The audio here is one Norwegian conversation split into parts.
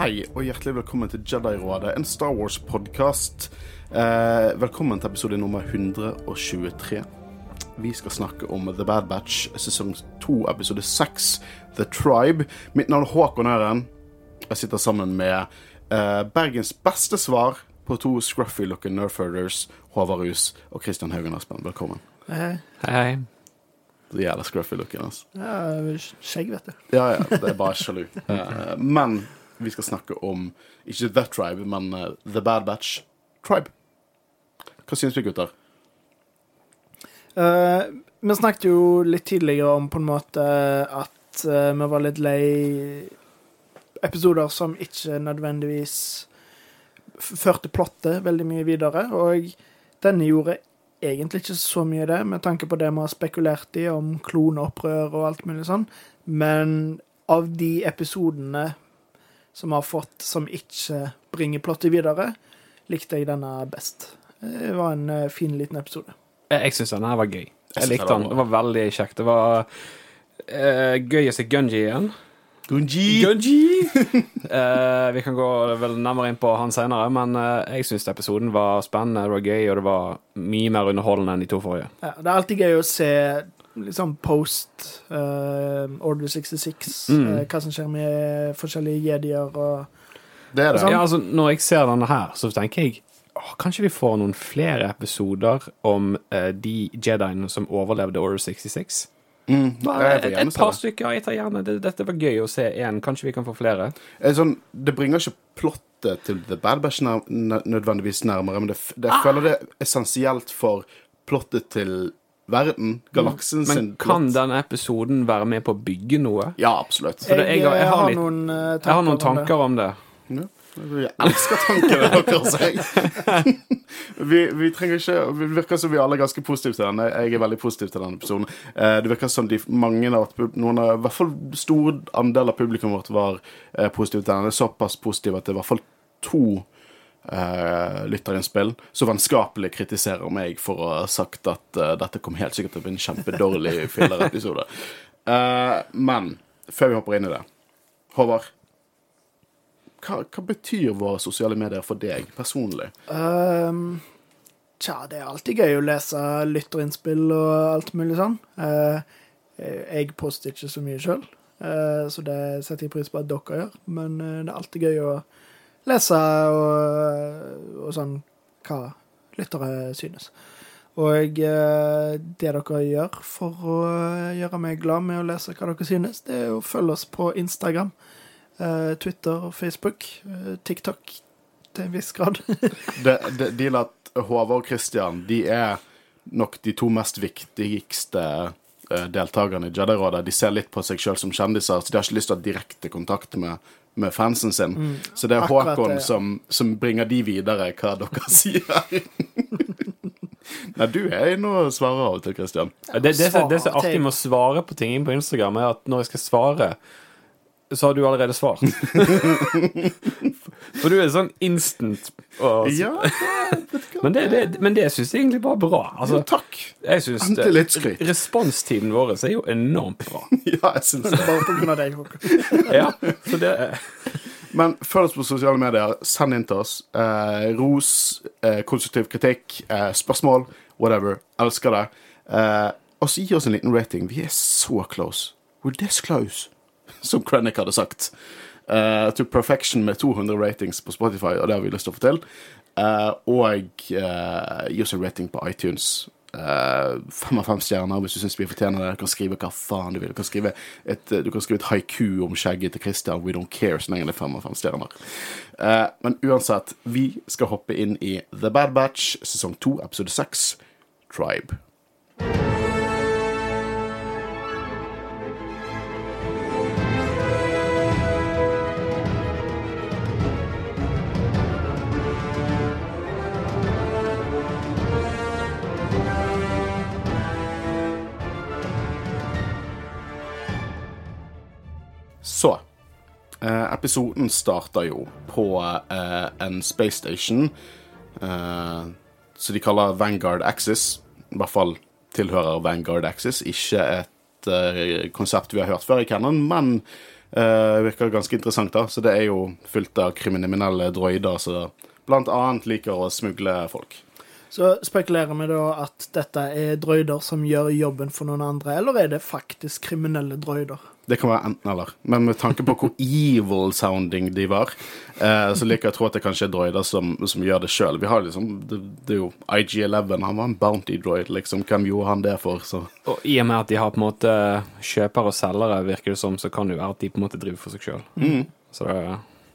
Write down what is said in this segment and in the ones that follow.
Hei og hjertelig velkommen til Jedi-rådet, en Star Wars-podkast. Eh, velkommen til episode nummer 123. Vi skal snakke om The Bad Batch, sesong 2, episode 6, The Tribe. Mitt navn er Håkon Øren. Jeg sitter sammen med eh, Bergens beste svar på to scruffy-looking nerfherders, Håvard Rus og Christian Haugen Aspen. Velkommen. Hei. Hei, hei. Det gjelder scruffy-looking, altså. Ja, skjegg, vet du. Ja, ja, det er bare sjalu. Eh, men vi skal snakke om ikke The Tribe, men uh, The Bad Batch Tribe. Hva syns vi, gutter? Uh, vi snakket jo litt tidligere om på en måte at uh, vi var litt lei episoder som ikke nødvendigvis førte plottet veldig mye videre, og denne gjorde egentlig ikke så mye det, med tanke på det vi har spekulert i om kloneopprør og alt mulig sånn, men av de episodene som har fått som ikke bringer plottet videre, likte jeg denne best. Det var en eh, fin liten episode. Jeg, jeg syns denne var gøy. Jeg likte den. Det var veldig kjekt. Det var uh, gøy å se Gunji igjen. Gunji! Gunji! uh, vi kan gå vel nærmere inn på han senere, men uh, jeg syns episoden var spennende, det var gøy, og det var mye mer underholdende enn de to forrige. Ja, det er alltid gøy å se liksom post uh, Order 66, Mm. uh, hva som skjer med forskjellige jedier og Det er det. Sånn. Ja, altså, når jeg ser denne her, så tenker jeg åh, kanskje vi får noen flere episoder om uh, de Jediene som overlevde Order 66? Mm, Bare et, et par stykker. Jeg tar gjerne det, Dette var gøy å se én. Kanskje vi kan få flere? Eh, Sånn, det bringer ikke plottet til The Bad Bash nær, nødvendigvis nærmere, men det, det Ah. jeg føler det er essensielt for plottet til verden, galaksen sin. Men kan denne episoden være med på å bygge noe? Ja, absolutt. For jeg, jeg har- jeg har litt- noen eh, tanker Jeg har noen om det. om det. Ja. Jeg elsker tankene deres, jeg. vi, vi trenger ikke Det virker som vi alle er ganske positive til denne. Jeg er veldig positiv til denne episoden. Eh, Det virker som de mange av noen av, I hvert fall stor andel av publikummet vårt var eh, positive til denne. Såpass positive at det er i hvert fall to uh, lytterinnspill så vennskapelig kritiserer meg for å ha sagt at uh, dette kom helt sikkert til å bli en kjempedårlig fillerepisode. Uh, men før vi hopper inn i det Håvard, hva, hva betyr våre sosiale medier for deg personlig? Um, tja, det er alltid gøy å lese lytterinnspill og alt mulig sånn. Uh, jeg poster ikke så mye sjøl, så det setter jeg pris på at dere gjør. Men det er alltid gøy å lese og, og sånn hva lyttere synes. Og eh, det dere gjør for å gjøre meg glad med å lese hva dere synes, det er å følge oss på Instagram, eh, Twitter, Facebook, eh, TikTok til en viss grad. Det, det, de at Håvard og Christian de er nok de to mest viktigste deltakerne i Jedi-rådet. De ser litt på seg sjøl som kjendiser, så de har ikke lyst til å ha direkte kontakt med, med fansen sin. Så det er Mm. Akkurat Håkon det, ja. som, som bringer de videre, hva dere sier. Nei, du er inne og svarer av og til, Christian. Det, det, som- det som er artig med å svare på ting inn på Instagram, er at når jeg skal svare, så har du allerede svart. For du er sånn instant. Og, Ja, Men det, det, men det syns jeg egentlig bare er bra. Altså, takk. jeg synes Endelig det- litt skryt. Responstiden vår er jo enormt bra. Ja, jeg syns det. Bare på grunn av deg, Håkon. Ja, så det er... Men følg oss på sosiale medier. Send inn til oss. Eh, ros, eh, konstruktiv kritikk, eh, spørsmål, whatever. Elsker det. Eh, og så gi oss en liten rating. Vi er så close. We're this close, som Krennic hadde sagt. Uh, to perfection med 200 ratings på Spotify, og det har vi lyst til å få til. Uh, og uh, gi oss en rating på iTunes. Eh, fem av fem stjerner hvis du syns vi fortjener det. Du kan skrive hva faen du vil. Du kan skrive et, eh, kan skrive et haiku om skjegget til Christian. We don't care så lenge det er fem av fem stjerner. Eh, men uansett, vi skal hoppe inn i The Bad Batch, sesong to, episode seks, Tribe. Episoden starter jo på eh, en space station eh, som de kaller Vanguard Axis. I hvert fall tilhører Vanguard Axis. Ikke et eh, konsept vi har hørt før i Cannon, men Eh, virker ganske interessant, da. Så det er jo fullt av kriminelle droider som annet liker å smugle folk. Så spekulerer vi da at dette er droider som gjør jobben for noen andre, eller er det faktisk kriminelle droider? Det kan være enten-eller. Men med tanke på hvor evil sounding de var, eh, så liker jeg å tro at det kanskje er droider som, som gjør det sjøl. Liksom, det, det er jo IG-11, han var en bounty droid, liksom. Hvem gjorde han det for? Så. Og i og med at de har på en måte kjøpere og selgere, virker det som, så kan det jo være at de på en måte driver for seg sjøl. Mm. Så det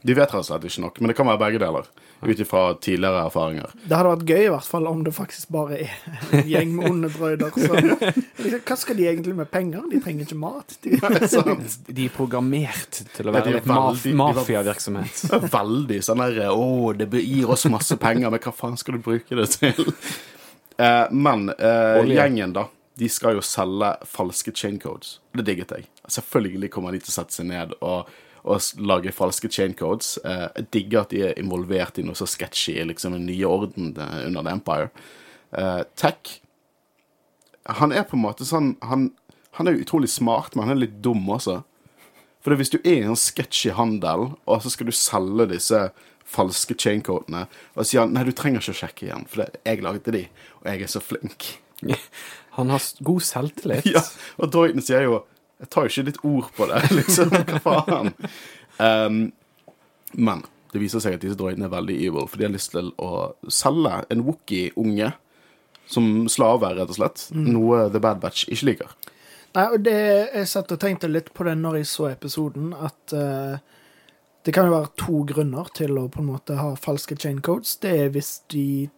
De vet rett og slett ikke nok, men det kan være begge deler. Ut ifra tidligere erfaringer. Det hadde vært gøy i hvert fall om det faktisk bare er en gjeng med onde brøyder. Så, liksom, hva skal de egentlig med penger? De trenger ikke mat. De? De er programmert til å være litt maf mafiavirksomhet. Veldig sånn der Å, det gir oss masse penger, men hva faen skal du bruke det til? Eh, men eh, gjengen, da. De skal jo selge falske chain codes. Det digget jeg. Selvfølgelig kommer de til å sette seg ned og, og lager falske chain codes. Eh, jeg digger at de er involvert i noe så sketchy, liksom en ny orden eh, under The Empire. Eh, Tech Han er på en måte sånn Han, han er utrolig smart, men han er litt dum også. For hvis du er i en sketchy handel, og så skal du selge disse falske chaincodene, og sier han nei, du trenger ikke å sjekke igjen, for det, jeg lagde de, og jeg er så flink. Han har god selvtillit. Ja, og droiden sier jo Jeg tar jo ikke ditt ord på det, liksom. Hva faen? Um, men det viser seg at disse droidene er veldig evil, for de har lyst til å selge en Wookie-unge som slave, rett og slett. Noe The Bad Batch ikke liker. Nei, og det, Jeg satt og tenkte litt på det når jeg så episoden, at uh, det kan jo være to grunner til å på en måte ha falske chain codes. Det er hvis de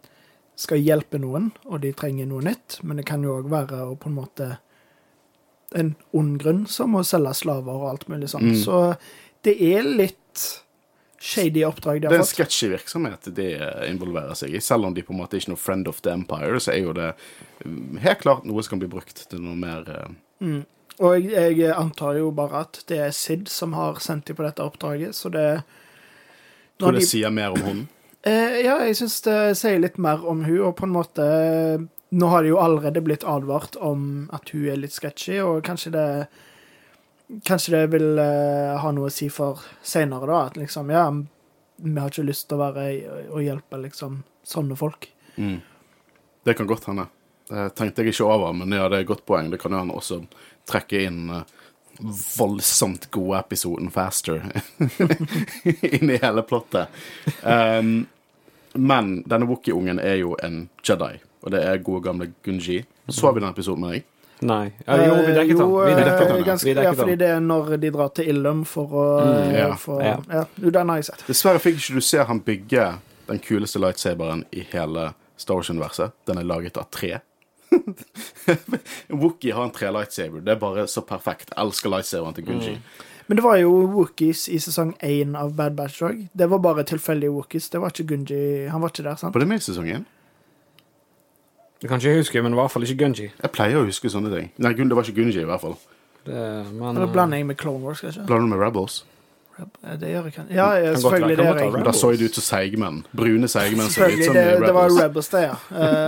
skal hjelpe noen, og de trenger noe nytt, men det kan jo òg være å på en måte en ond grunn, som å selge slaver og alt mulig sånn. Mm. Så det er litt shady oppdrag de har fått. Det er en sketsjy virksomhet de eh, involverer seg i. Selv om de på en måte ikke er noe friend of the empire, så er jo det mm, helt klart noe som kan bli brukt til noe mer mm. Og jeg, jeg antar jo bare at det er Sid som har sendt dem på dette oppdraget, så det Tror du det de- sier mer om hun. Eh, ja, jeg syns det sier litt mer om hun, og på en måte Nå har det jo allerede blitt advart om at hun er litt sketchy, og kanskje det Kanskje det vil uh, ha noe å si for seinere, da. At liksom, ja, vi har ikke lyst til å være Å hjelpe liksom sånne folk. Mm. Det kan godt hende. Det tenkte jeg ikke over, men ja, det er et godt poeng. Det kan jo han også trekke inn uh, voldsomt gode episoden Faster inn i hele plottet. Um, men denne Wookie-ungen er jo en Jedi, og det er gode gamle Gunji. Så vi den episoden med deg? Nei. Ja, jo, vi dekket Eh, den. jo, Vi eh, dekket den. ganske, ja, fordi det er når de drar til Illum for å Mm, ja, for, ja. ja. Den har jeg sett. Dessverre fikk ikke du se han bygge den kuleste lightsaberen i hele Star Wars-universet. Den er laget av tre. Wookie har en tre lightsaber. Det er bare så perfekt. Jeg elsker lightsaberen til Gunji. Men det var jo Wookies i sesong én av Bad Batch Dog. Det var bare tilfeldige Wookies. Det var ikke Gunji Han var ikke der, sant? Var det med i sesongen? Det kan ikke huske, men i hvert fall ikke Gunji. Jeg pleier å huske sånne ting. Nei, det var ikke Gunji, i hvert fall. Det, men Eller blander jeg med Clone Wars, kanskje? Blander du med Rebels? Eh, Det gjør jeg kan. Ja, jeg, Kan selvfølgelig. Det gjør jeg. Men Da så jeg det ut som seigmenn. Brune seigmenn. Selvfølgelig, det, det var Rebels. Det, ja.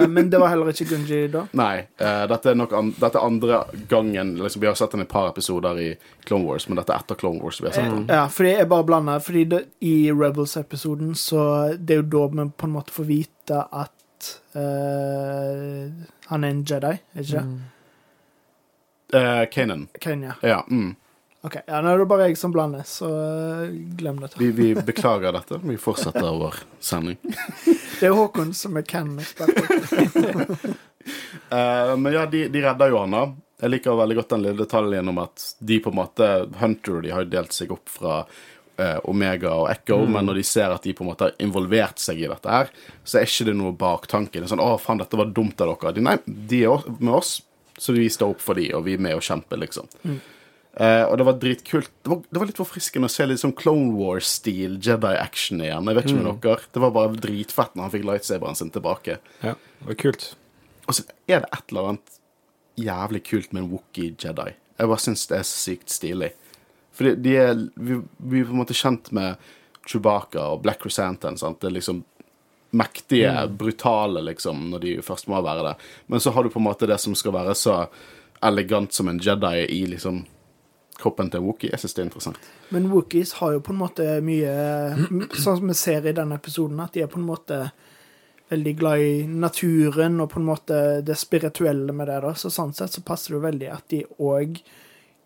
Uh, Men det var heller ikke Gunji da. Nei, Uh, dette er nok an dette er andre gangen liksom, Vi har sett den i et par episoder i Clone Wars, men dette er etter Clone Wars. vi har sett den. Ja, fordi jeg bare blander. Fordi det, i Rebels-episoden så Det er jo da vi på en måte får vite at eh, han er en Jedi, ikke det? Mm. Uh, Kanan. Kenya. Ja. Mm. OK. Ja, nå er det bare jeg som blander, så eh, glem det. Vi, vi beklager dette. Vi fortsetter vår sending. Det er Håkon som er Ken-ekspert. uh, men ja, de, de redder jo han da. Jeg liker veldig godt den lille detaljen om at de på en måte Hunter de har jo delt seg opp fra Omega og Echo, men når de ser at de på en måte har involvert seg i dette her, så er ikke det noe baktanke. Det er sånn 'Å, faen, dette var dumt av dere'. De, nei, de er med oss, så vi står opp for de, og vi er med og kjemper, liksom. Eh, og det var dritkult. Det var, det var litt forfriskende å se litt sånn Clone Wars-stil Jedi-action igjen. Jeg vet ikke med dere. Det var bare dritfett når han fikk lightsaberen sin tilbake. Ja, det var kult. Og så er det et eller annet jævlig kult med en Wookie Jedi. Jeg bare syns det er sykt stilig. Fordi de er vi, vi er på en måte kjent med Chewbacca og Black. Sant? Det er liksom mektige, brutale, liksom, når de først må være det. Men så har du på en måte det som skal være så elegant som en Jedi i liksom kroppen til en Wookie. Jeg syns det er interessant. Men Wookies har jo på en måte mye Sånn som vi ser i denne episoden, at de er på en måte veldig glad i naturen og på en måte det spirituelle med det. da. Så sånn sett så passer det jo veldig at de òg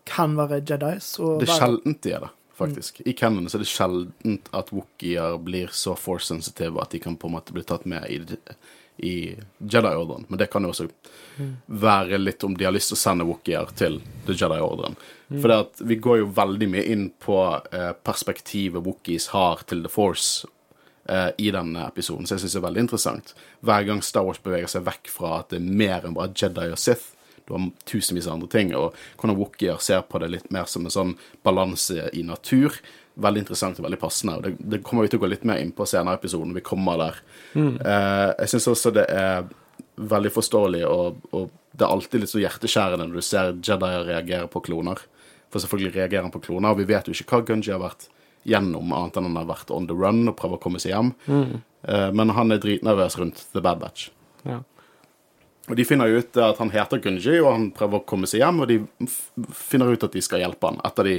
kan være Jedis. Det er være- sjeldent de er det, faktisk. I Canon så er det sjeldent at Wookier blir så force-sensitive at de kan på en måte bli tatt med i, i Jedi-ordren. Men det kan jo også være litt om de har lyst til å sende Wookier til The Jedi-ordren. For det at vi går jo veldig mye inn på eh, perspektivet Wookies har til The Force eh, i denne episoden, så jeg syns det er veldig interessant. Hver gang Star Wars beveger seg vekk fra at det er mer enn bare Jedi og Sith, du har tusenvis av andre ting, og hvordan Wookier ser på det litt mer som en sånn balanse i natur. Veldig interessant og veldig passende. og Det, det kommer vi til å gå litt mer inn på senere i episoden. Vi kommer der. Eh, jeg syns også det er veldig forståelig, og, og det er alltid litt så hjerteskjærende når du ser Jedier reagere på kloner. For selvfølgelig reagerer han på kloner, og vi vet jo ikke hva Gunji har vært gjennom, annet enn han har vært on the run og prøver å komme seg hjem. Eh, men han er dritnervøs rundt The Bad Batch. Ja. Og de finner ut at han heter Gunji, og han prøver å komme seg hjem, og de finner ut at de skal hjelpe han etter de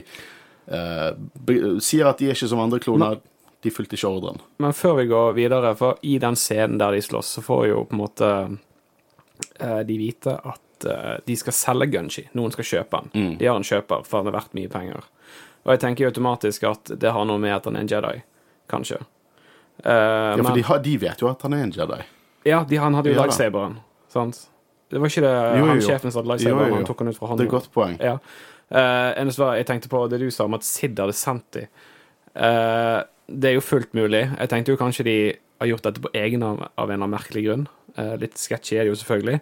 eh, sier at de er ikke som andre kloner. De fulgte ikke ordren. Men før vi går videre, for i den scenen der de slåss, så får jo på en måte eh, de vite at eh, de skal selge Gunji. Noen skal kjøpe han. Mm. De har en kjøper, for han er verdt mye penger. Og jeg tenker jo automatisk at det har noe med at han er en Jedi, kanskje. Eh, Ja, for men, de, har, de vet jo at han er en Jedi. ja, de, han hadde jo lightsaberen, sant? Det var ikke det Jo, han jo. sjefen som hadde jo. han tok han ut fra hånden. Det er godt poeng. Ja. Uh, eneste var, jeg tenkte på det du sa om at Sid hadde sendt dem. Uh, det er jo fullt mulig. Jeg tenkte jo kanskje de har gjort dette på egen av, av en av merkelig grunn. Uh, litt sketchy er det jo selvfølgelig.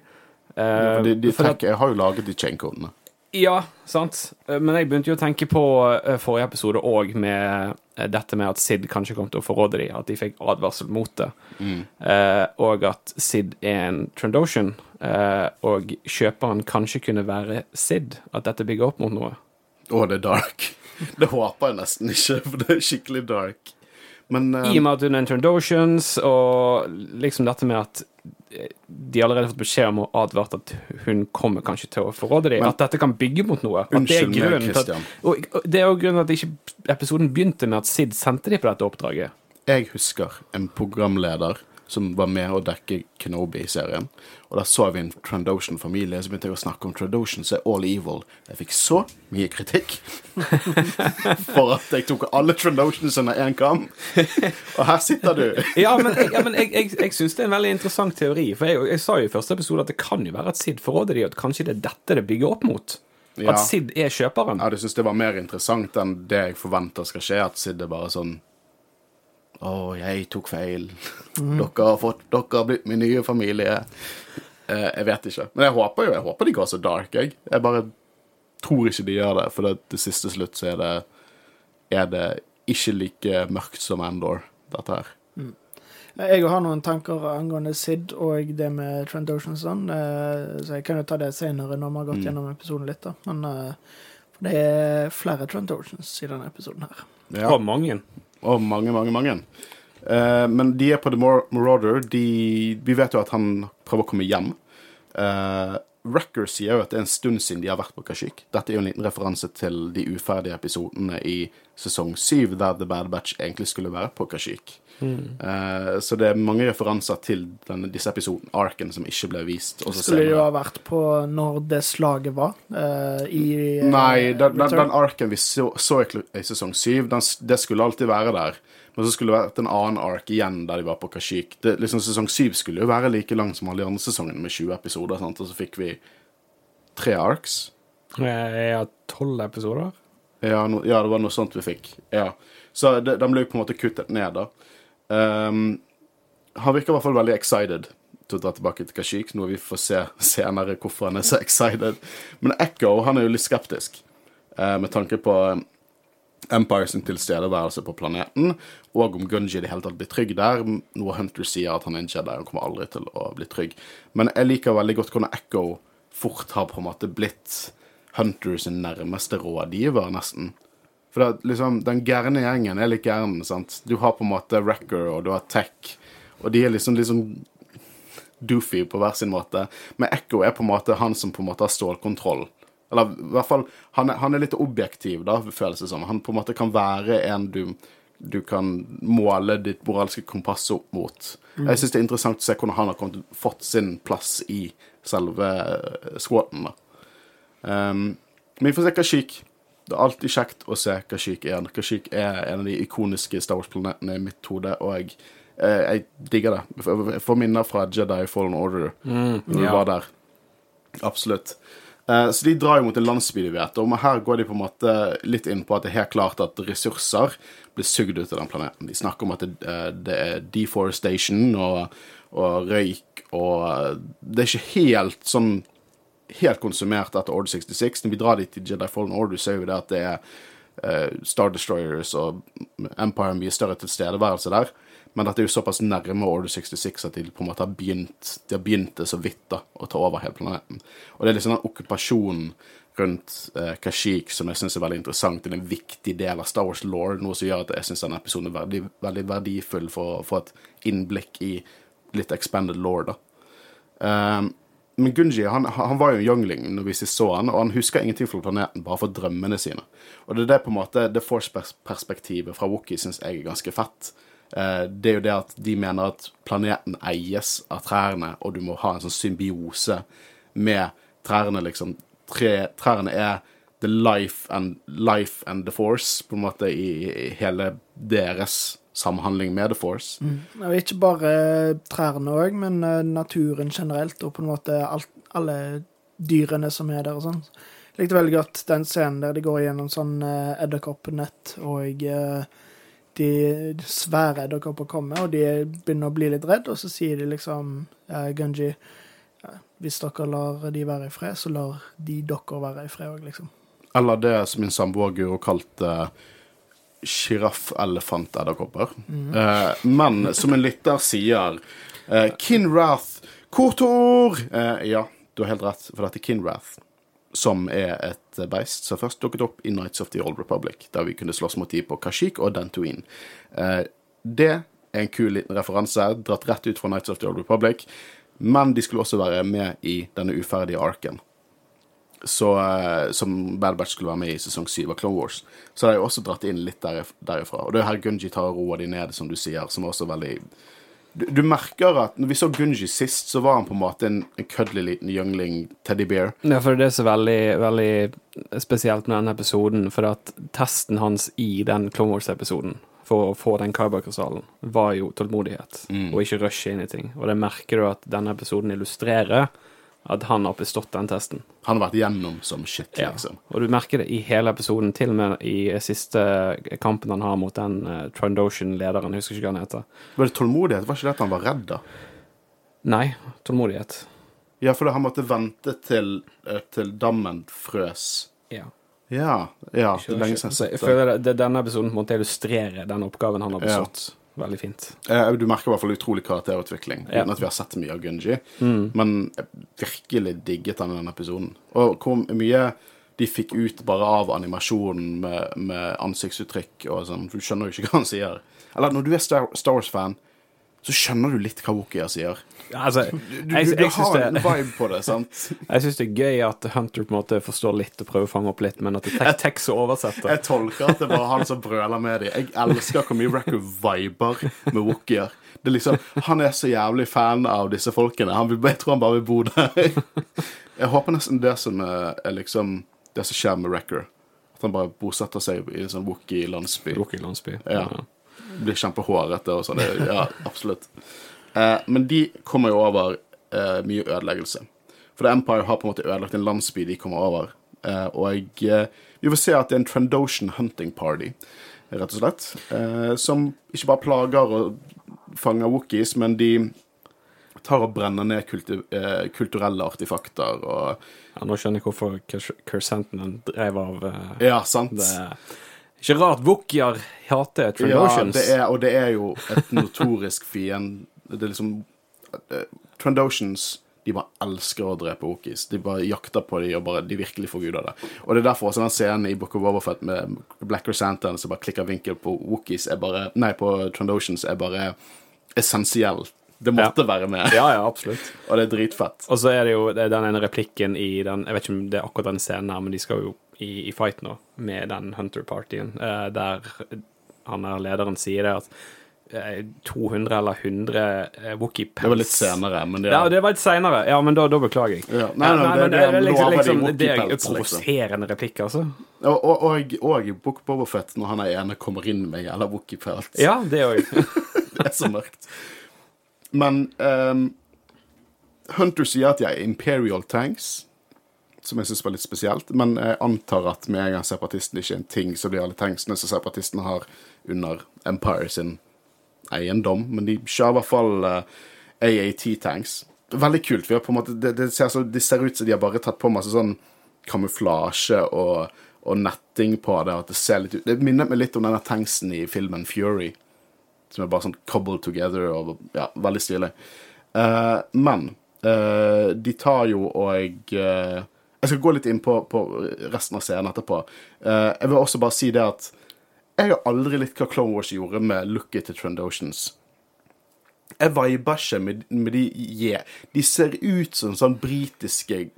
Ja, de, de tenker, jeg har jo laget de chain-kodene. ja, sant. Men jeg begynte jo å tenke på forrige episode òg med dette med at Sid kanskje kom til å forråde dem, at de fikk advarsel mot det. Eh, og at Sid er en Trandoshan, eh, og kjøperen kanskje kunne være Sid. At dette bygger opp mot noe. Å, det er dark. Det håper jeg nesten ikke, for det er skikkelig dark. Men eh, I og med at hun er en Trandoshans, og liksom dette med at eh, de har allerede fått beskjed om og advart at hun kommer kanskje til å forråde dem. Men- At dette kan bygge mot noe. Det Unnskyld meg, Christian. at, og, og det er jo grunnen til at ikke episoden begynte med at Sid sendte dem på dette oppdraget. jeg husker en programleder som var med å dekke Kenobi-serien. Og Da så vi en Trandoshan-familie, så begynte jeg å snakke om Trandoshan, så er all evil. Jeg fikk så mye kritikk for at jeg tok alle Trandoshans under én kam. Og her sitter du. Ja, men, jeg, ja, men jeg, jeg, jeg syns det er en veldig interessant teori. For jeg, jeg sa jo i første episode at det kan jo være at Sid forråder og at kanskje det er dette det bygger opp mot. Ja. At Sid er kjøperen. Ja, du syns det var mer interessant enn det jeg forventer skal skje. At Sid er bare sånn Å, jeg tok feil. Dere har fått Dere har blitt min nye familie. Eh, jeg vet ikke. Men jeg håper jo Jeg håper de går så dark, jeg. Jeg bare tror ikke de gjør det, for det, til siste slutt så er det Er det ikke like mørkt som Endor, dette her. Jeg har noen tanker angående Sid og det med Trandoshan og sånn, eh, så jeg kan jo ta det senere når vi har gått Mm. gjennom episoden litt. da. Men eh, for det er flere Trandoshans i denne episoden her. Ja. Og mange. Og mange, mange, mange. Uh, men de er på The Mar- Marauder. De, vi vet jo at han prøver å komme hjem. Uh, Wrecker sier jo at det er en stund siden de har vært på Kashyyyk. Dette er jo en liten referanse til de uferdige episodene i sesong syv, der The Bad Batch egentlig skulle være på Eh, så det er mange referanser til denne, disse episoden, arken, som ikke ble vist. også Skulle det jo ha vært på når det slaget var? Uh, i eh, Nei, den, den, den arken vi så, så i, sesong syv, den, det skulle alltid være der. Men så skulle det vært en annen ark igjen der de var på Kashyyyk. Det- Liksom, sesong syv skulle jo være like lang som alle de andre sesongene, med 20 episoder. Sant? Og så fikk vi tre arks. Ja, tolv episoder. Ja, no, ja, det var noe sånt vi fikk. Ja. Så den ble jo på en måte kuttet ned, da. Ehm, han virker i hvert fall veldig excited til å dra tilbake til Kashyyyk, noe vi får se senere hvorfor han er så excited. Men Echo han er jo litt skeptisk uh, med tanke på Empire sin tilstedeværelse på planeten, og om Gunji i det hele tatt blir trygg der. Noe Hunter sier at han er en Jedi og kommer aldri til å bli trygg. Men jeg liker veldig godt hvordan Echo fort har på en måte blitt Hunter sin nærmeste rådgiver, nesten. For det, liksom, den gærne gjengen er litt gæren. sant? Du har på en måte Wrecker og du har Tech, og de er liksom, liksom doofy på hver sin måte. Men Echo er på en måte han som på en måte har stålkontroll. Eller i hvert fall Han er, han er litt objektiv, da, føles det som. Han på en måte kan være en du, du kan måle ditt moralske kompass opp mot. Jeg syns det er interessant å se hvordan han har kommet, fått sin plass i selve eh, squaten. da. Um, men vi får se Kashyyyk. Det er alltid kjekt å se Kashyyyk igjen. Kashyyyk er en av de ikoniske Star Wars-planetene i mitt hode, og jeg, eh, jeg digger det. Jeg får- minner fra Jedi Fallen Order når du ja. var der. Absolutt. Eh, så de drar jo mot en landsby de vet om, og her går de på en måte litt inn på at det er helt klart at ressurser blir sugd ut av den planeten. De snakker om at det, eh, det er deforestation og, og røyk, og det er ikke helt sånn helt konsumert etter Order 66. Når vi drar dit til Jedi Fallen Order, så er jo det at det er uh, Star Destroyers og Empire mye større tilstedeværelse der. Men dette er jo såpass nærme Order 66 at de på en måte har begynt De har begynt det så vidt da, å ta over hele planeten. Og det er liksom den okkupasjonen rundt uh, Kashyyyk som jeg syns er veldig interessant. Det er en viktig del av Star Wars law, noe som gjør at jeg syns denne episoden er veldig, veldig verdifull for å få et innblikk i litt expanded law, da. Um, men Gunji han, han var jo en youngling når vi sist så han, og han husker ingenting fra planeten, bare for drømmene sine. Og det er det på en måte, det Force-perspektivet fra Wookie syns jeg er ganske fett. Eh, det er jo det at de mener at planeten eies av trærne, og du må ha en sånn symbiose med trærne, liksom. Tre, trærne er the life and, life and the force, på en måte, i, i hele deres samhandling med the force. Og ikke bare trærne òg, men eh, naturen generelt, og på en måte alt, alle dyrene som er der og sånn. Jeg likte veldig godt den scenen der de går gjennom sånn uh, edderkoppnett, og eh, de svære edderkopper kommer, og de begynner å bli litt redd, og så sier de liksom uh, Gunji Hvis dere lar de være i fred, så lar de dere være i fred òg, liksom. Eller det som min samboer Guro kalte sjiraff-elefant-edderkopper. Eh, men som en lytter sier eh, Kinrath Kotor! Eh, ja, du har helt rett, for dette er Kinrath. Som er et beist som først dukket opp i Nights of the Old Republic, der vi kunne slåss mot de på Kashyyyk og Dantooine. Eh, det er en kul liten referanse, dratt rett ut fra Nights of the Old Republic. Men de skulle også være med i denne uferdige arken så, eh, som Bad Batch skulle være med i sesong 7 av Clone Wars. Så det er jo også dratt inn litt derif derifra. Og det er her Gunji tar roa di ned, som du sier, som er også veldig du, du merker at når vi så Gunji sist, så var han på en måte en, en køddelig liten youngling teddybear. Ja, for det er så veldig, veldig spesielt med denne episoden, for at testen hans i den Clone Wars-episoden for å få den kyberkrystallen, var jo tålmodighet, og ikke rushe inn i ting. Og det merker du at denne episoden illustrerer at han har bestått den testen. Han har vært gjennom som shit, Ja. liksom. Og du merker det i hele episoden, til og med i siste kampen han har mot den uh, Trandoshan-lederen, jeg husker ikke hva han heter. Var det tålmodighet? Var ikke det at han var redd, da? Nei, tålmodighet. Ja, for han måtte vente til, eh, til dammen frøs. Ja. Ja, ja, det er lenge siden. Jeg føler det, det, denne episoden på en måte illustrerer den oppgaven han har bestått. Veldig fint. Eh, Du merker i hvert fall utrolig karakterutvikling, Ja. uten at vi har sett mye av Gunji. Men jeg virkelig digget han i den episoden. Og hvor mye de fikk ut bare av animasjonen med, med ansiktsuttrykk og sånn. Du skjønner jo ikke hva han sier. Eller når du er Star, Star Wars-fan, så skjønner du litt hva Wookieer sier. Altså, Du, du, du jeg, har en vibe på det, sant? jeg syns det er gøy at Hunter på en måte forstår litt og prøver å fange opp litt, men at det tek- tekst oversetter. Jeg tolker at det var han som brøler med dem. Jeg elsker hvor mye Record viber med Wookier. Det er liksom, Han er så jævlig fan av disse folkene. Han jeg tror han bare vil bo der. Jeg håper nesten det som er, er liksom det som skjer med Record. At han bare bosetter seg i en sånn Wookie-landsby. Wookie-landsby, Ja. Blir kjempehårete og sånn. Ja, absolutt. Eh, men de kommer jo over eh, mye ødeleggelse. For The Empire har på en måte ødelagt en landsby de kommer over. Eh, og eh, vi får se at det er en Trandoshan hunting party, rett og slett. Eh, som ikke bare plager og fanger wookies, men de tar og brenner ned kultu eh, kulturelle artefakter og Ja, nå skjønner jeg hvorfor Kersanten drev av Ja, sant? det. Ikke rart Wookier hater Ja, Trandoshans. det er, og det er jo et notorisk fiend Det er liksom eh, Trandoshans de bare elsker å drepe Wookies. De bare jakter på dem, og bare, de virkelig forguder det. Og det er derfor også den scenen i Book of Overfett med Black Santan som bare klikker vinkel på Wookies, er bare Nei, på Trandoshans er bare essensiell. Det måtte være med, Ja, ja, absolutt. og det er dritfett. Og så er det jo det er den ene replikken i den Jeg vet ikke om det er akkurat den scenen her, men de skal jo i, i fight nå med den Hunter-partyen, eh, der han er lederen sier det at eh, 200 eller 100 eh, Wookie-pels Det var litt senere, men det Ja, det var litt senere. Ja, men da, da beklager jeg. Ja, nei, nei, det- det, det er liksom, liksom, det er Wookie-pels, liksom. provoserende replikk, altså. Og, og, og, og Book Bobofet, når han er ene kommer inn med jævla Wookie Pants. Ja, det òg. Det er så mørkt. Men um, Hunter sier at jeg er Imperial tanks, som jeg syns var litt spesielt. Men jeg antar at med en gang separatisten ikke er en ting, så blir alle tanksene som separatistene har under Empire sin eiendom. Men de kjører i hvert fall eh, AAT-tanks. Veldig kult. Vi har på en måte, det, det, ser så, det ser ut som de har bare tatt på masse sånn kamuflasje og, og netting på det. At det ser litt ut Det minner meg litt om denne tanksen i filmen Fury som er bare sånn cobbled together og ja, veldig stilig. Uh, men uh, de tar jo og eh, Jeg skal gå litt inn på, på resten av scenen etterpå. Uh, jeg vil også bare si det at jeg har aldri likt hva Clone Wars gjorde med looket til Trendotions. Jeg viber ikke med, med de yeah. De ser ut som sånn britiske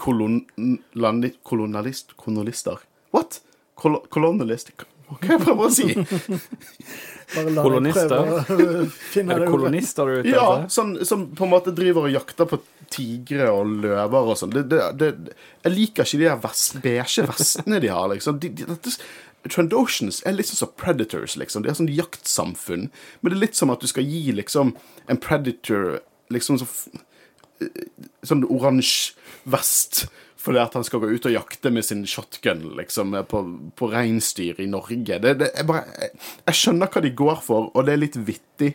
kolonialist, kolonialister. What? Kol kolonialist? Hva det jeg prøver å si? Bare la Kolonister? prøve å finne Er det det kolonister du er ute Ja, etter? sånn, som på en måte driver og jakter på tigre og løver og sånn. Det, det, det, jeg liker ikke de der vest, beige vestene de har, liksom. De, de, dette, Trandotions er sånn som Predators, liksom. De er sånn jaktsamfunn. Men det er litt som at du skal gi liksom en Predator liksom så, sånn oransje vest fordi at han skal gå ut og jakte med sin shotgun liksom, på, på reinsdyr i Norge. Det, det, jeg, bare, jeg, jeg skjønner hva de går for, og det er litt vittig.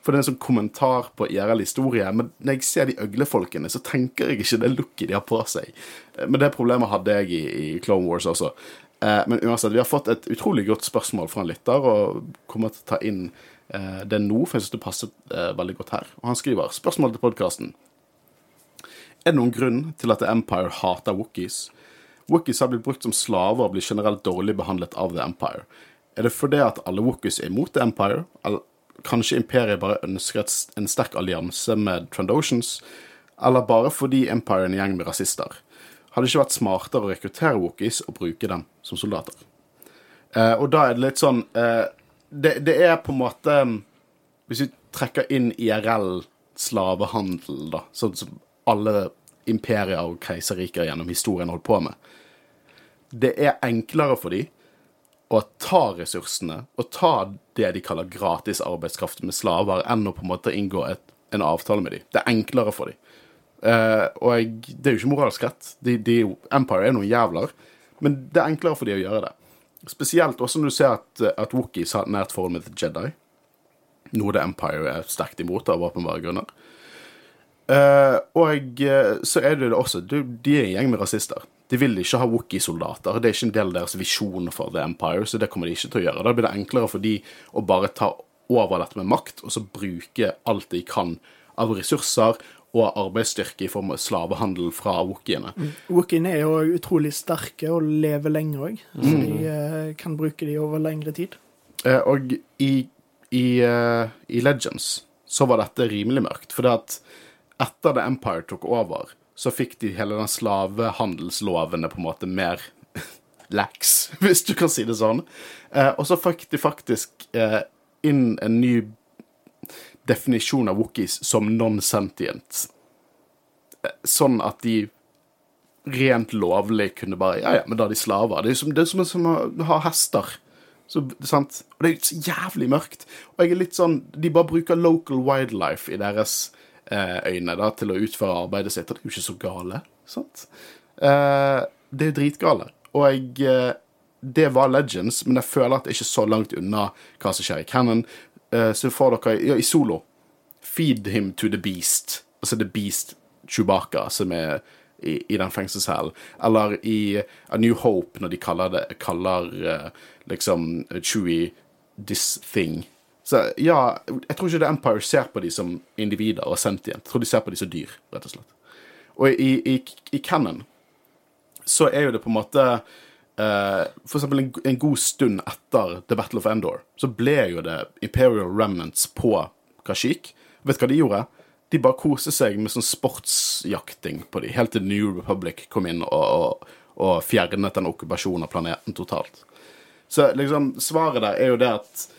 For det er en sånn kommentar på IRL-historie. Men når jeg ser de øglefolkene, så tenker jeg ikke det looket de har på seg. Men det problemet hadde jeg i, i Clone Wars også. Eh, Men uansett, vi har fått et utrolig godt spørsmål fra en lytter, og kommer til å ta inn eh, det nå, for jeg syns det passet eh, veldig godt her. Og han skriver spørsmål til podkasten. Er det noen grunn til at The Empire hater Wookies? Wookies har blitt brukt som slaver og blir generelt dårlig behandlet av The Empire. Er det fordi at alle Wookies er imot The Empire, eller kanskje Imperiet bare ønsker en sterk allianse med Trandotions, eller bare fordi Empire er en gjeng med rasister? Hadde det ikke vært smartere å rekruttere Wookies og bruke dem som soldater? Eh, og da er det litt sånn eh, det, det er på en måte Hvis vi trekker inn IRL slavehandel, da, sånn som alle imperier og keiserriker gjennom historien holdt på med Det er enklere for dem å ta ressursene og ta det de kaller gratis arbeidskraft med slaver, enn å på en måte inngå et, en avtale med dem. Det er enklere for dem. Uh, og jeg, det er jo ikke moralsk rett. De, de, Empire er noen jævler, men det er enklere for dem å gjøre det. Spesielt også når du ser at, at Wookies har et nært forhold med The Jedi. Noe The Empire er sterkt imot av åpenbare grunner. Eh, og eh, så er det det også du, De er en gjeng med rasister. De vil ikke ha Wookie-soldater. Det er ikke en del av deres visjon for The Empire, så det kommer de ikke til å gjøre. Da blir det enklere for de å bare ta over dette med makt, og så bruke alt de kan av ressurser og arbeidsstyrke i form av slavehandel fra Wookieene. Wookiene er jo utrolig sterke og lever lenge òg, så de eh, kan bruke de over lengre tid. Og i, i, i Legends så var dette rimelig mørkt, for det at etter The Empire tok over, så fikk de hele den slavehandelslovene på en måte mer lax, hvis du kan si det sånn. Eh, og så fikk de faktisk eh, inn en ny definisjon av Wookies som non-sentient. Eh, Sånn at de rent lovlig kunne bare Ja, ja, men da er de slaver. Det er som, det er som, som å ha hester. Så, sant? Og det er så jævlig mørkt. Og jeg er litt sånn De bare bruker local wildlife i deres øyne da, til å utføre arbeidet sitt, og det er jo ikke så gale. Sant? Eh, det er jo dritgale. Og jeg eh, Det var Legends, men jeg føler at det er ikke så langt unna hva som skjer i Cannon. Eh, så får dere ja, i solo Feed him to the beast. Altså The Beast Chewbacca, som er i, i den fengselscellen. Eller i A New Hope, når de kaller det kaller eh, liksom Chewie this thing. Så ja, jeg tror ikke The Empire ser på de som individer og sentient. Jeg tror de ser på de som dyr, rett og slett. Og i, i, i Cannon så er jo det på en måte uh, For eksempel en, en god stund etter The Battle of Endor, så ble jo det Imperial Remnants på Kashyyyk. Vet du hva de gjorde? De bare koste seg med sånn sportsjakting på de, helt til New Republic kom inn og, og, og fjernet den okkupasjonen av planeten totalt. Så liksom, svaret der er jo det at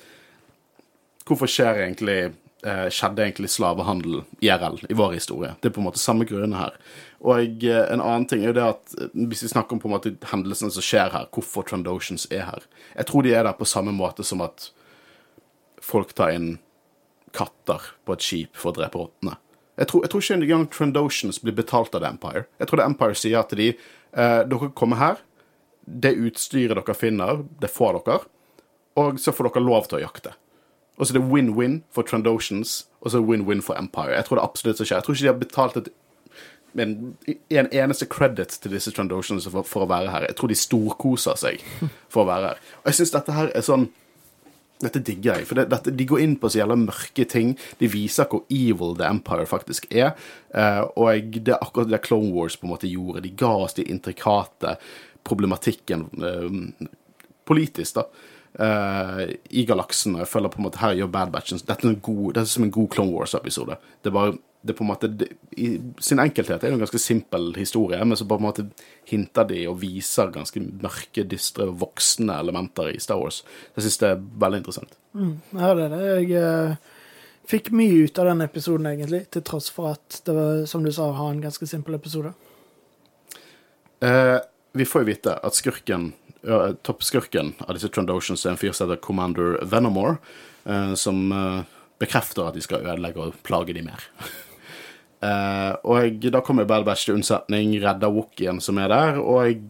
Hvorfor skjer egentlig eh, skjedde egentlig slavehandel IRL i vår historie? Det er på en måte samme grunnene her. Og eh, en annen ting er jo det at eh, hvis vi snakker om på en måte hendelsene som skjer her, hvorfor Trandotions er her Jeg tror de er der på samme måte som at folk tar inn katter på et skip for å drepe rottene. Jeg tror, jeg tror ikke engang Trandotions blir betalt av The Empire. Jeg tror The Empire sier til de eh, dere kommer her, det utstyret dere finner, det får dere, og så får dere lov til å jakte. Og så er det win-win for Trandotions, og så er det win-win for Empire. Jeg tror det absolutt som skjer. Jeg tror ikke de har betalt et, en, en eneste credit til disse Trandotions for, for å være her. Jeg tror de storkoser seg for å være her. Og jeg syns dette her er sånn dette digger jeg, for det, dette, de går inn på så jævla mørke ting. De viser hvor evil The Empire faktisk er. Uh, og det er akkurat det Clone Wars på en måte gjorde. De ga oss de intrikate problematikken uh, politisk, da. Uh, i galaksen. Og jeg føler på en måte her gjør Bad Batch Dette er, en god, dette er som en god Clone Wars-episode. Det er bare det på en måte det, I sin enkelthet er det en ganske simpel historie, men så på en måte hinter de og viser ganske mørke, dystre, voksne elementer i Star Wars. Jeg syns det er veldig interessant. Mm, ja, det er det. Jeg uh, fikk mye ut av den episoden, egentlig, til tross for at det var, som du sa, har en ganske simpel episode. Uh, vi får jo vite at skurken uh, toppskurken av disse Trandotions er en fyr som heter Commander Venomore, uh, som uh, bekrefter at de skal ødelegge og plage de mer. og da kommer Bad Batch til unnsetning, redder Wookien som er der, og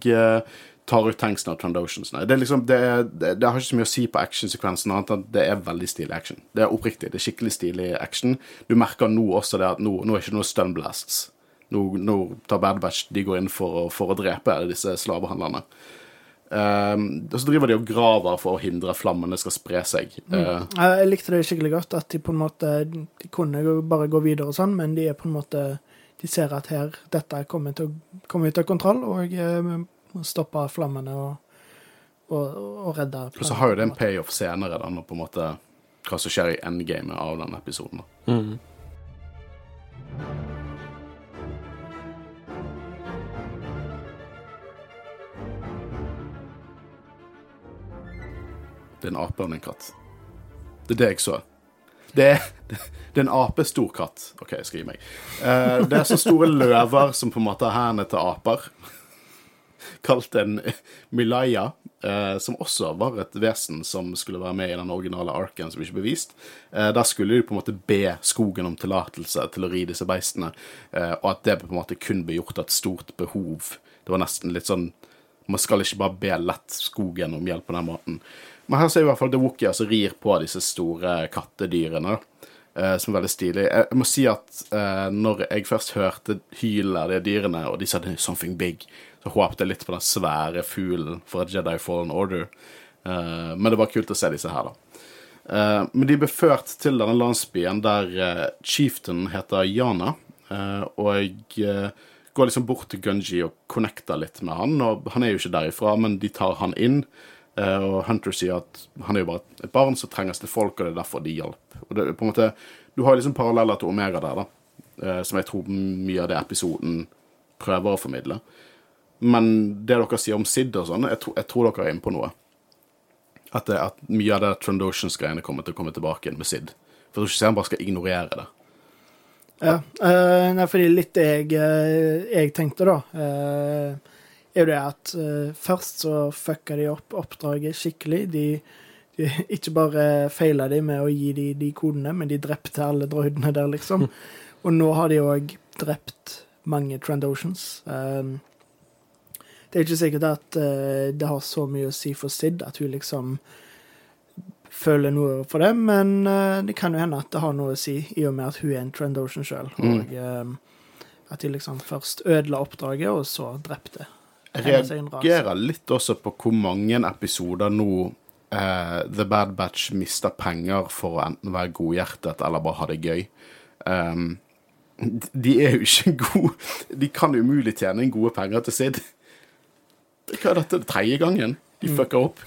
tar ut tanksen av Trandosionsene. Det, liksom, det, det, det, har ikke så mye å si på actionsekvensen, annet enn at det er veldig stilig action. Det er oppriktig. Det er skikkelig stilig action. Du merker nå også det at nå, nå er ikke noe stunblasts. Nå, nå tar Bad Batch de går inn for, for å drepe disse slavehandlerne. Um, og så driver de og graver for å hindre at flammene skal spre seg. Mm. Uh, jeg likte det skikkelig godt, at de på en måte De kunne bare gå videre og sånn, men de er på en måte De ser at her dette kommer til å komme ut av kontroll, og uh, stoppe flammene og, og, og redde Og så har jo det en payoff senere, da, når på en måte hva som skjer i endgamet av den episoden. Mm. Det er en ape og en katt. Det er det jeg så. Det er, det er en apestor katt. OK, jeg skal gi meg. Uh, det er så store løver som på en måte har hendene til aper. Kalt en Milaya, uh, som også var et vesen som skulle være med i den originale arken som ikke ble vist. Uh, der skulle de på en måte be skogen om tillatelse til å ri disse beistene, og at det på en måte kun ble gjort av et stort behov. Det var nesten litt sånn Man skal ikke bare be lett skogen om hjelp på den måten. Men her ser vi i hvert fall The Wookiee som rir på disse store kattedyrene. Uh, som er veldig stilig. Jeg, må si at uh, når jeg først hørte hylet av de dyrene, og de sa 'something big', så håpet jeg litt på den svære fuglen fra Jedi Fallen Order. Uh, men det var kult å se disse her, da. men de ble ført til denne landsbyen der chieftain heter Yana, og jeg går liksom bort til Gunji og connecter litt med han. Og han er jo ikke derifra, men de tar han inn. Eh, og Hunter sier at han er jo bare et barn som trenges til folk, og det er derfor de hjalp. Og det, på en måte, Du har liksom paralleller til Omega der, da, eh, som jeg tror mye av det episoden prøver å formidle. Men det dere sier om Sid og sånn, jeg, jeg, tror dere er inne på noe. At, det, at mye av det Trandotions-greiene kommer til å komme tilbake igjen med Sid. For jeg tror ikke han bare skal ignorere det. Ja, uh, nei, fordi litt det jeg, jeg tenkte, da uh, er jo det at uh, først så fucka de opp oppdraget skikkelig. De, de ikke bare feila de med å gi de de kodene, men de drepte alle droidene der, liksom. Og nå har de òg drept mange Trandotions. Um, det er ikke sikkert at uh, det har så mye å si for Sid at hun liksom føler noe for det, men uh, det kan jo hende at det har noe å si, i og med at hun er en Trandoshan sjøl. Mm. Og um, at de liksom først ødela oppdraget, og så drepte jeg reagerer litt også på hvor mange episoder nå uh, The Bad Batch mister penger for å enten være godhjertet eller bare ha det gøy. Um, de er jo ikke gode De kan umulig tjene inn gode penger til Sid. Hva er dette tredje gangen de mm. fucker opp?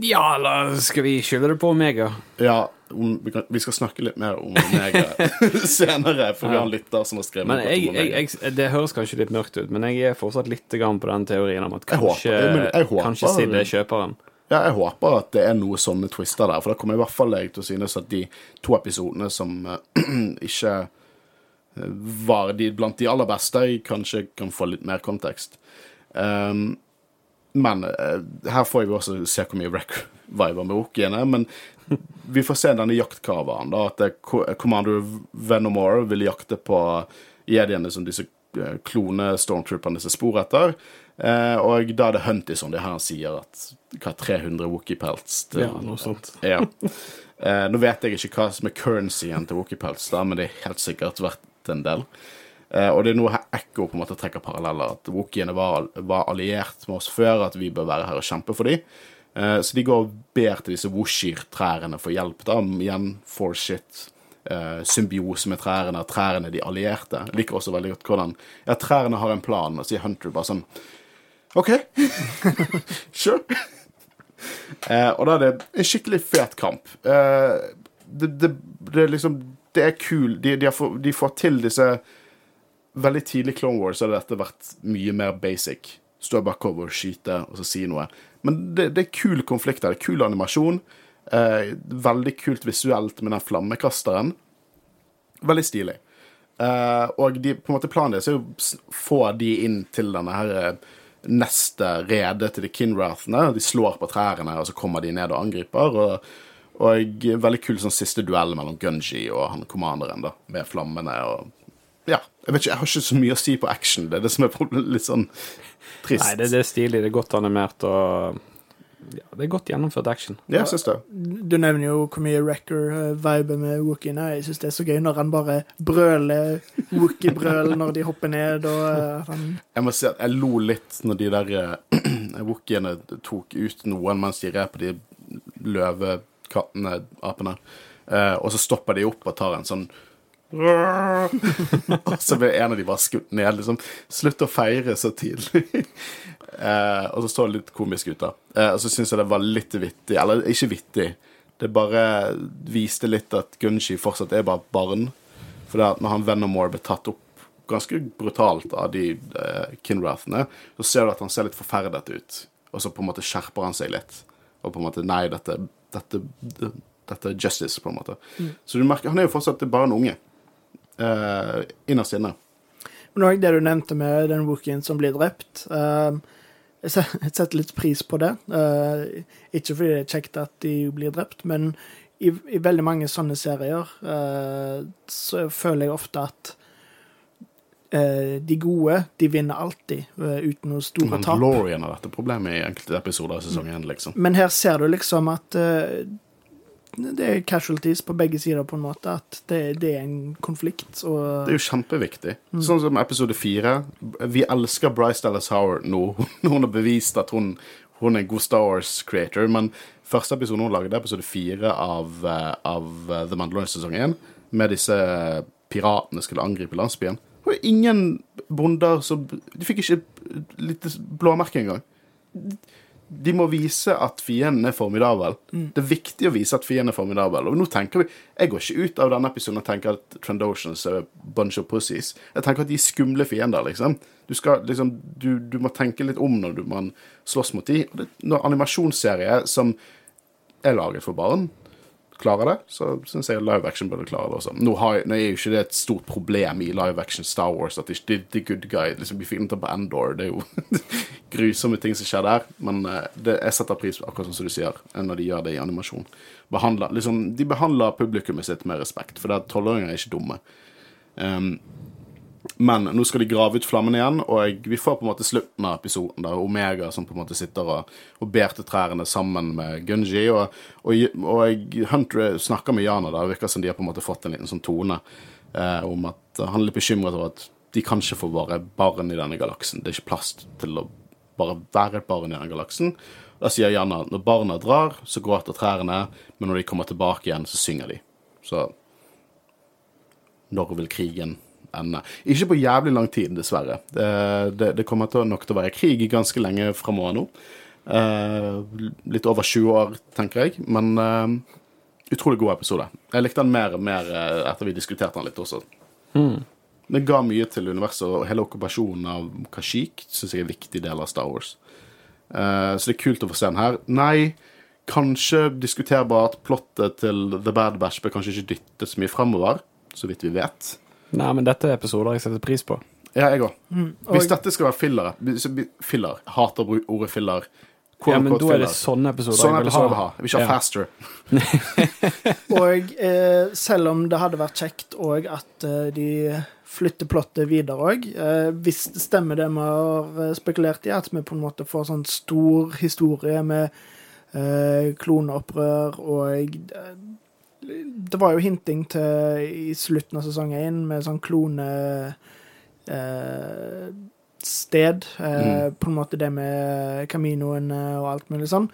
Ja, eller skal vi skylde det på Omega? Ja, om, vi, skal snakke litt mer om Omega senere, for vi har en lytter som har skrevet Men jeg, jeg, jeg, det høres kanskje litt mørkt ut, men jeg er fortsatt litt på den teorien om at kanskje, jeg jeg håper- kanskje Sid er kjøperen. Ja, jeg håper at det er noe sånne twister der, for da kommer i hvert fall jeg til å synes at de to episodene som eh, ikke eh, var de blant de aller beste, kanskje kan få litt mer kontekst. Um, men eh, her får vi også se hvor mye Wreck viber med Wookieene. Men vi får se denne jaktkavaen, da. At er Co- Commander Venomore vil jakte på jediene som disse eh, klone stormtrooperne disse spor etter. Eh, og da er det Huntison, det er her sier at hva 300 Wookie-pelts til- Ja, noe sånt. ja. Eh, nå vet jeg ikke hva som er currencyen til Wookie-pelts, men det er helt sikkert verdt en del. Eh, og det er noe her Ekko på en måte trekker paralleller. At Wookieene var, var alliert med oss før, at vi bør være her og kjempe for dem. Eh, så de går og ber til disse Woshir-trærne for hjelp. da, Igjen for shit. Eh, symbiose med trærne, trærne de allierte. Jeg liker også veldig godt hvordan Ja, trærne har en plan, og sier Hunter bare sånn OK, sure. Eh, og da er det en skikkelig fet kamp. Eh, det, det, det liksom Det er kul. De, de, har de får til disse Veldig tidlig Clone Wars hadde dette vært mye mer basic. Stå bakover og skyte og så si noe. Men det, det er kul konflikt her. Er kul animasjon. Eh, veldig kult visuelt med den flammekasteren. Veldig stilig. Eh, og de, på en måte planen deres er å få de inn til denne her eh, neste redet til de Kinrathene. De slår på trærne, og så kommer de ned og angriper. Og, og veldig kul sånn siste duell mellom Gunji og han commanderen, da, med flammene og Ja, jeg vet ikke, jeg har ikke så mye å si på action. Det er det som er litt sånn trist. Nei, det, det er stilig, det er godt animert og ja, Det er godt gjennomført action. Ja, jeg syns det. Du nevner jo hvor mye Wrecker-viben med Wookiene. Jeg syns det er så gøy når han bare brøler Wookie-brøl når de hopper ned, og uh, han Jeg må si at jeg lo litt når de der eh, Wookiene tok ut noen mens de red på de løvekattene, apene. Eh, og så stopper de opp og tar en sånn Og så ble en av de bare skutt ned. liksom Slutt å feire så tidlig. eh, og så så det litt komisk ut, da. Eh, og så syns jeg det var litt vittig. Eller ikke vittig. Det bare viste litt at Gunshi fortsatt er bare barn. For det at når han Venomore ble tatt opp ganske brutalt av de uh, Kinrathene, så ser du at han ser litt forferdet ut. Og så på en måte skjerper han seg litt. Og på en måte Nei, dette, dette, dette er justice, på en måte. Så du merker, han er jo fortsatt bare en unge. Uh, innerst inne. Men òg det du nevnte med den Wookien som blir drept. Uh, jeg setter litt pris på det. Uh, ikke fordi det er kjekt at de blir drept, men i, i veldig mange sånne serier uh, så føler jeg ofte at de gode, de vinner alltid, uten noe store tap. Mandalorian har dette problemet i enkelte episoder av sesong én, liksom. Men her ser du liksom at det er casualties på begge sider, på en måte. At det, det er en konflikt. Og Det er jo kjempeviktig. Sånn som episode fire. Vi elsker Bryce Dallas Howard nå. Hun har bevist at hun, hun er en god Star Wars-creator. Men første episode hun lagde, episode fire av, eh, av eh, The Mandalorian sesong én, med disse piratene skulle angripe landsbyen. Det var ingen bonder som De fikk ikke et lite blåmerke engang. De må vise at fienden er formidabel. Det er viktig å vise at fienden er formidabel. Og nå tenker vi Jeg går ikke ut av denne episoden og tenker at Trandoshans er bunch of pussies. Jeg tenker at de er skumle fiender, liksom. Du, skal, liksom, du, du må tenke litt om når du man slåss mot de. Og det, når animasjonsserie som er laget for barn, klarer det, så syns jeg live action burde klare det også. Nå, jeg- nå er jo ikke det et stort problem i live action Star Wars at ikke the, good guy liksom, Vi filmet på Endor. Det er jo grusomme ting som skjer der. Men eh, det, jeg setter pris på akkurat sånn som du sier, når de gjør det i animasjon. Behandler, liksom, de behandler publikummet sitt med respekt, for tolvåringer er ikke dumme. Um, men nå skal de grave ut flammen igjen, og vi får på en måte slutten av episoden. der Omega som på en måte sitter og, og ber til trærne sammen med Gunji. Og, og, og Hunter snakker med Yana. Det virker som de har på en måte fått en liten sånn tone eh, om at han er litt bekymret over at de kan ikke få være barn i denne galaksen. Det er ikke plass til å bare være et barn i denne galaksen. Da sier Janna at når barna drar, så gråter trærne, men når de kommer tilbake igjen, så synger de. Så når vil krigen ende? Ikke på jævlig lang tid, dessverre. Det, det, det kommer til, nok til å være krig ganske lenge framover nå. Eh, litt over 20 år, tenker jeg. Men eh, utrolig god episode. Jeg likte den mer og mer eh, etter vi diskuterte den litt også. Mm. Det ga mye til universet, og hele okkupasjonen av Kashyyyk syns jeg er en viktig del av Star Wars. Eh, så det er kult å få se den her. Nei, kanskje diskuterbart. Plottet til The Bad Batch bør kanskje ikke dyttes mye fremover, så vidt vi vet. Nei, men dette er episoder jeg setter pris på. Ja, jeg òg. Mm, Hvis dette skal være filler, Filler. Hater å bruke ordet filler. Ja, men da er det sånne episoder Sånne jeg vil episoder ha. vil ha. Jeg vil ikke ha Ja. faster. Og eh, selv om det hadde vært kjekt òg at eh, de flytter plottet videre òg, eh, hvis det stemmer det vi har eh, spekulert i, at vi på en måte får sånn stor historie med eh, kloneopprør og eh, Det var jo hinting til i slutten av sesong én med sånn klone eh, sted, eh, på en måte det med Caminoene og alt mulig sånn,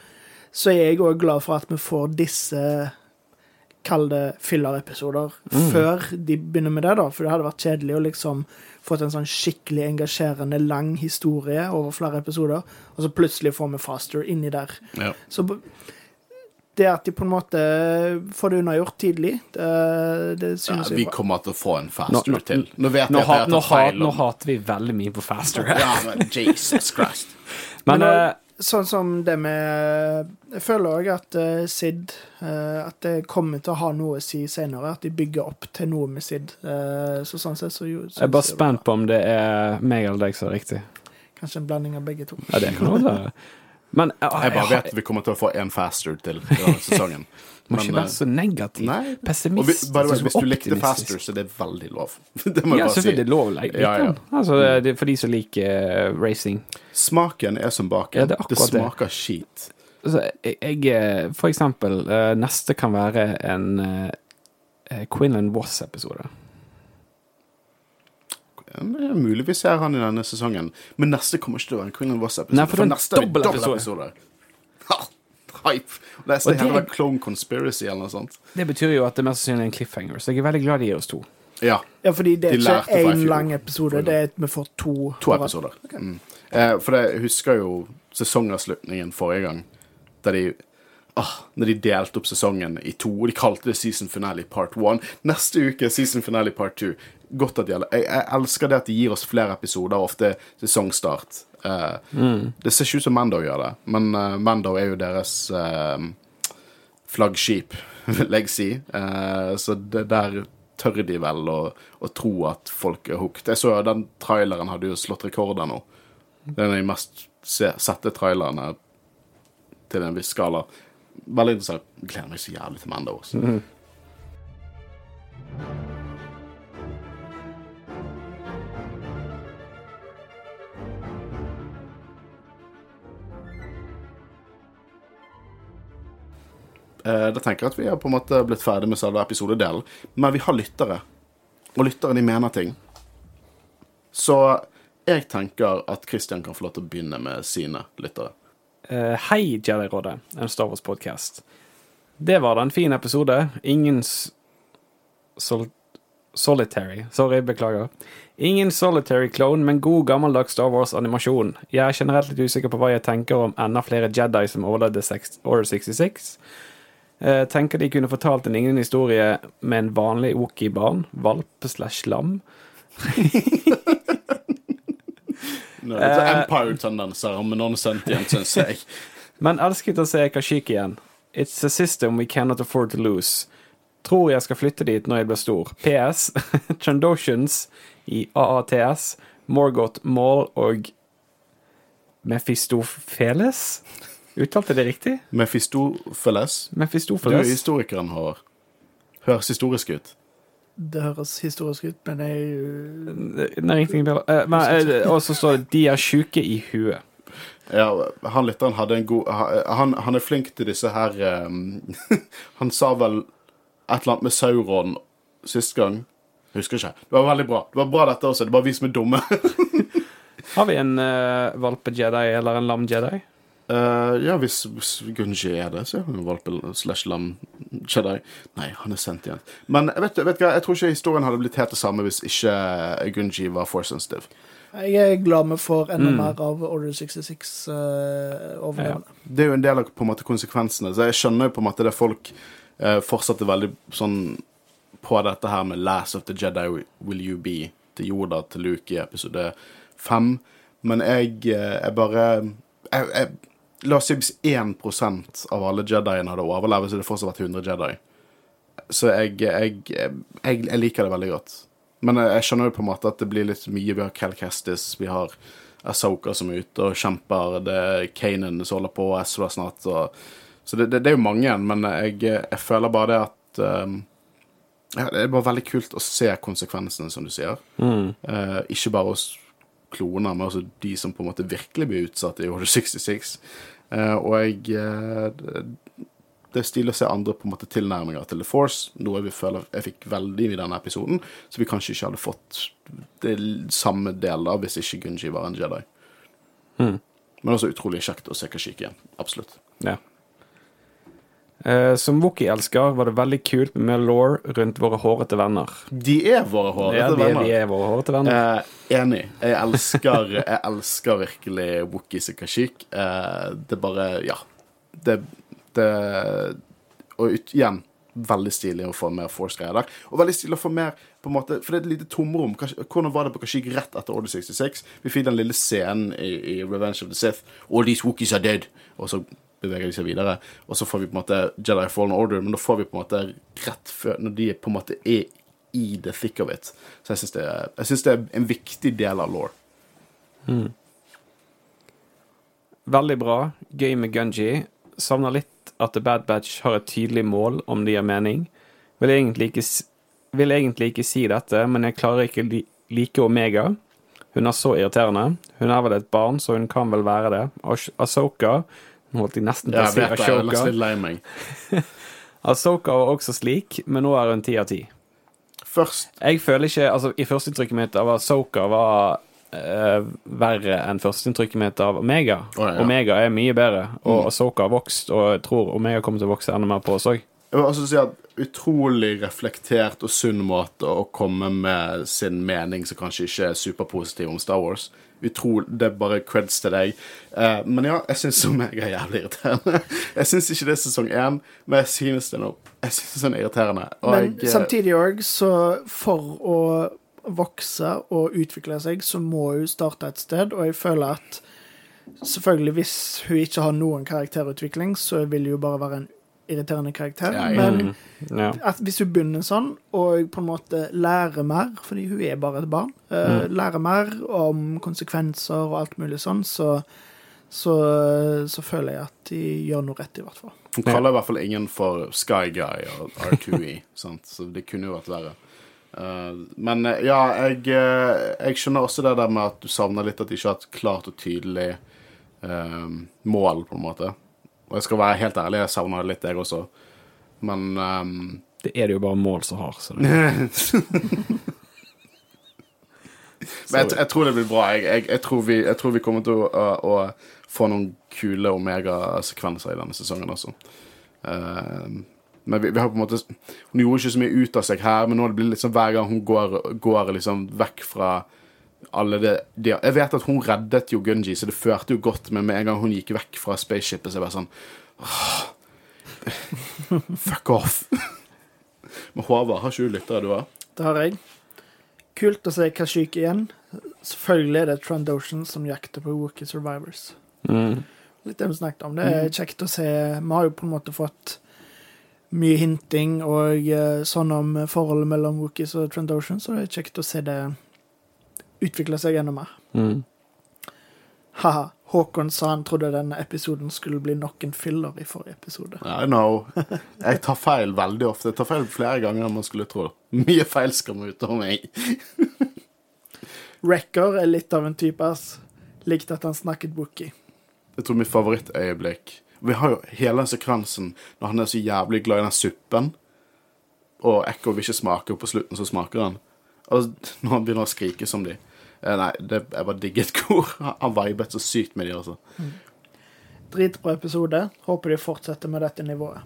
så er jeg òg glad for at vi får disse Kall det filler-episoder Mm. før de begynner med det, da. For det hadde vært kjedelig å liksom fått en sånn skikkelig engasjerende, lang historie over flere episoder, og så plutselig får vi Faster inni der. Ja. Så det at de på en måte får det unnagjort tidlig, det, det synes ja, jeg er bra. kommer til å få en faster nå- til. Nå vet Nå, jeg at jeg nå, har ha, tatt feil. nå hater vi veldig mye på Faster. Ja, men Jesus Christ. Men Men, uh, Sånn som det med Jeg føler òg at uh, Sid uh, At det kommer til å ha noe å si senere. At de bygger opp til noe med Sid. Uh, så sånn sett så jo, jeg er bare spent på om det er meg eller deg som er riktig. Kanskje en blanding av begge to. Ja, det kan være. Men eh, Jeg bare vet vi kommer til å få en faster til denne sesongen. må ikke være så negativ. Nei. Og vi, way, hvis du likte faster, så er det veldig lov. Det må jeg Ja, bare si. Det er lov like Ja, ja. Altså, det, det er for de som liker uh, racing. Smaken er som baken. Ja, det er det, smaker det. skit. Altså, jeg, jeg eh, For eksempel, uh, neste kan være en uh, Quinlan Voss-episode. Ja, mulig vi ser han i denne sesongen, men neste kommer ikke til å være en Queen and Voss-episode. For det en neste er dobbeltepisode. dobbeltepisode. Ha, Hype. Neste Og det- heter Clone Conspiracy eller noe sånt. Det betyr jo at det mest sannsynlig er en cliffhanger, så jeg er veldig glad de gir oss to. Ja. Ja, fordi det er de ikke én lang episode, det er at vi får to. To episoder. Mm. Eh, for jeg husker jo sesongavslutningen forrige gang, der de ah, Når de delte opp sesongen i to, og de kalte det season finale part one. Neste uke season finale part two. Godt at de jeg, jeg elsker det at de gir oss flere episoder, ofte sesongstart. Eh, Det ser ikke ut som Mando gjør det, men uh, Mando er jo deres uh, flaggskip, vil jeg si. Uh, så det der tør de vel å, å tro at folk er hooked. Jeg så jo den traileren hadde jo slått rekorder nå. Det er en av de mest se, sette trailerne til en viss skala. Veldig interessant. Gleder meg så jævlig til Mando. Også. Eh, Da tenker jeg at vi har på en måte blitt ferdig med selve episodedelen. Men vi har lyttere, og lyttere de mener ting. Så jeg tenker at Christian kan få lov til å begynne med sine lyttere. Eh, hei, Jedi-rådet, en Star Wars-podkast. Det var da en fin episode. Ingen sol Solitary. Sorry, beklager. Ingen solitary clone, men god gammeldags Star Wars-animasjon. Jeg er generelt litt usikker på hva jeg tenker om enda flere Jedi som overlevde Order 66. Eh, tenker de kunne fortalt en lignende historie med en vanlig Oki-barn. valp slash lam. Det er Empire-tendenser med non-sentient, syns jeg. Men elsket å se Kashik igjen. It's a system we cannot afford to lose. Tror jeg skal flytte dit når jeg blir stor. PS. Trandoshans i AATS, Morgoth Maul og Mephistopheles? Uttalte det riktig? Mefistofeles. Du er Mephistopheles? historikeren, Håvard. Høres historisk ut. Det høres historisk ut, men jeg Nei, ingenting bedre. Eh, men, eh, Og så står det 'de er sjuke i huet'. Ja, han lytteren hadde en god Han, han er flink til disse her um, Han sa vel et eller annet med Sauron sist gang. Husker ikke. Det var veldig bra. Det var bra dette også. Det er bare vi som er dumme. Har vi en uh, valpe-Jedi eller en lam-Jedi? Eh, ja, hvis, hvis Gunji er det, så er han valp slash lam Jedi. Nei, han er sendt igjen. Men vet du, vet hva, jeg tror ikke historien hadde blitt helt det samme hvis ikke Gunji var force sensitive. Jeg er glad vi får enda Mm. mer av Order 66 uh, overlevende. Det er jo en del av på en måte konsekvensene. Så jeg skjønner jo på en måte det folk eh, fortsatte veldig sånn på dette her med 'Last of the Jedi Will You Be' til Yoda til Luke i episode fem. Men jeg, eh, jeg bare jeg, jeg, La oss si hvis 1 av alle Jediene hadde overlevd, så hadde det fortsatt vært 100 Jedi. Så jeg, jeg, jeg, jeg liker det veldig godt. Men jeg, jeg skjønner jo på en måte at det blir litt mye. Vi har Cal Kestis, vi har Asoka som er ute og kjemper, det er Kanan som holder på, Ezra snart og Så det, det, det er jo mange, men jeg, jeg føler bare det at um, ja, Det er bare veldig kult å se konsekvensene, som du sier. Eh, ikke bare oss kloner, men også de som på en måte virkelig blir utsatt i Order 66. Eh, og jeg eh, det- er stilig å se andre på en måte tilnærminger til The Force, noe vi føler jeg fikk veldig i denne episoden, så vi kanskje ikke hadde fått det samme delen av hvis ikke Gunji var en Jedi. Men også utrolig kjekt å se Kashik igjen. Absolutt. Ja. Eh, som Wookie-elsker var det veldig kult med law rundt våre hårete venner. De er våre hårete Ja, de, er- venner. de er våre hårete venner. Eh, enig. Jeg elsker, jeg elsker virkelig Wookies og Kashik. Eh, det bare Ja. Det, det Og ut, igjen, veldig stilig å få mer Force-greier der. Og veldig stilig å få mer på en måte, For det er et lite tomrom. Hvordan var det på Kashik rett etter Order 66? Vi fikk den lille scenen i, i Revenge of the Sith. All these Wookies are dead. Og så beveger de seg videre. Og så får vi på en måte Jedi Fallen Order, men da får vi på en måte rett før Når de på en måte er i the thick of it. Så jeg syns det, det er en viktig del av law. Veldig bra. Gøy med Gunji. Savner litt at The Bad Batch har et tydelig mål, om det gir mening. Vil egentlig ikke, vil egentlig ikke si dette, men jeg klarer ikke li like Omega. Hun er så irriterende. Hun er vel et barn, så hun kan vel være det. Ahsoka Nå holdt jeg nesten på Ja, å si Ashoka. Ahsoka var også slik, men nå er hun ti av ti. Først Jeg føler ikke Altså, i førsteinntrykket mitt av Ahsoka var uh, verre enn førsteinntrykket mitt av Omega. Oh, ja. Omega er mye bedre, og Mm. Ahsoka har vokst, og jeg tror Omega kommer til å vokse enda mer på oss òg. Også si at utrolig reflektert og sunn måte å komme med sin mening som kanskje ikke er superpositiv om Star Wars. Utro, det er bare creds til deg. Uh, men ja, jeg syns meg er jævlig irriterende. Jeg syns ikke det er sesong én, men jeg synes det nå. Jeg synes det er irriterende. Og Men jeg, eh, samtidig òg, så for å vokse og utvikle seg, så må hun starte et sted, og jeg føler at selvfølgelig, hvis hun ikke har noen karakterutvikling, så vil det jo bare være en irriterende karakter. Ja, jeg Men Men Ja. at hvis hun begynner sånn, og på en måte lærer mer, fordi hun er bare et barn, eh, lærer mer om konsekvenser og alt mulig sånn, så, så, så føler jeg at de gjør noe rett, i hvert fall. Hun kaller i hvert fall ingen for Sky Guy og R2E, sant? så det kunne jo vært verre. Uh, men eh, ja, jeg, jeg skjønner også det der med at du savner litt at de ikke har et klart og tydelig uh, mål, på en måte. Og jeg skal være helt ærlig, jeg savner det litt, jeg også. Men um... Det er det jo bare mål som har, så det Men jeg, jeg tror det blir bra. Jeg, jeg, tror, vi, jeg tror vi kommer til å, å, å få noen kule Omega-sekvenser i denne sesongen også. Uh, men vi, vi har på en måte Hun gjorde ikke så mye ut av seg her, men nå det blir litt sånn hver gang hun går, går liksom vekk fra alle det, de, Jeg vet at hun reddet jo Gunji, så det førte jo godt, men med en gang hun gikk vekk fra spaceshipet, så er jeg bare sånn åh, Fuck off. Men Håvard, har ikke du lyttere, du òg? Det har jeg. Kult å se Kashik igjen. Selvfølgelig er det Trandoshan som jakter på Wookie Survivors. mm. Litt det vi snakket om. Det er kjekt å se. Vi har jo på en måte fått mye hinting og eh, sånn om forholdet mellom Wookies og Trandoshan, så det er kjekt å se det utvikle seg enda mer. Mm. Haha. Håkon sa han trodde denne episoden skulle bli nok en filler i forrige episode. I know. Jeg tar feil veldig ofte. Jeg tar feil flere ganger enn man skulle tro. Mye feil skal man ut av meg. Wrecker er litt av en type, ass. Likte at han snakket Wookie. Jeg tror mitt favorittøyeblikk Vi har jo hele den sekvensen når han er så jævlig glad i den suppen, og Echo vil ikke smake, og på slutten så smaker han. Og når han begynner å skrike som de. Eh, Nei, det, jeg bare digget hvor han vibet så sykt med de, altså. Dritbra episode. Håper de fortsetter med dette nivået.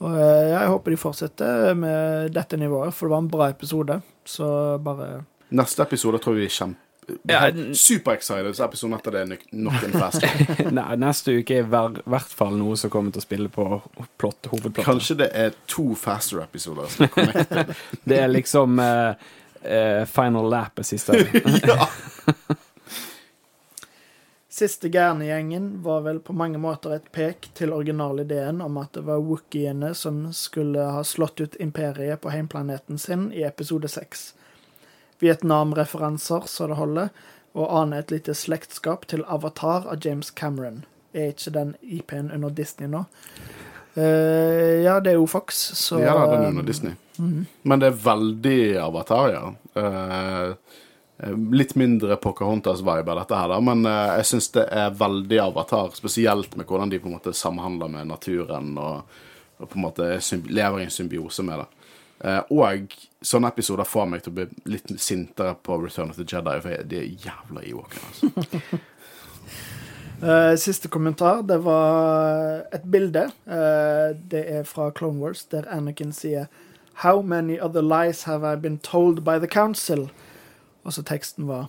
Og eh, jeg håper de fortsetter med dette nivået, for det var en bra episode. Så bare Neste episode tror vi kjempe, Ja, Superexcited så episoden etter det er nok- en fest. Nei, neste uke er i hver- hvert fall noe som kommer til å spille på plott, hovedplottet. Kanskje det er to faster-episoder som er connected. Det er liksom eh, eh, Final Lap er siste. ja. Siste gærne-gjengen var vel på mange måter et pek til originalideen om at det var wookiene som skulle ha slått ut imperiet på heimplaneten sin i episode seks. Vietnam-referanser så det holder, og aner et lite slektskap til Avatar av James Cameron. Er ikke den IP-en under Disney nå? Uh, ja, det er jo Fox, så ja den er under Disney. Men det er veldig Avatar, ja. Eh, litt mindre Pocahontas-vibe av dette her, da, men uh, jeg syns det er veldig Avatar. Spesielt med hvordan de på en måte samhandler med naturen og, og på en måte lever i en symbiose med det. Uh, og sånne episoder får meg til å bli litt sintere på Return of the Jedi, for de er jævla Ewokene, altså. Uh, siste kommentar, det var et bilde. Uh, det er fra Clone Wars, der Anakin sier How many other lies have I been told by the council? Og så teksten var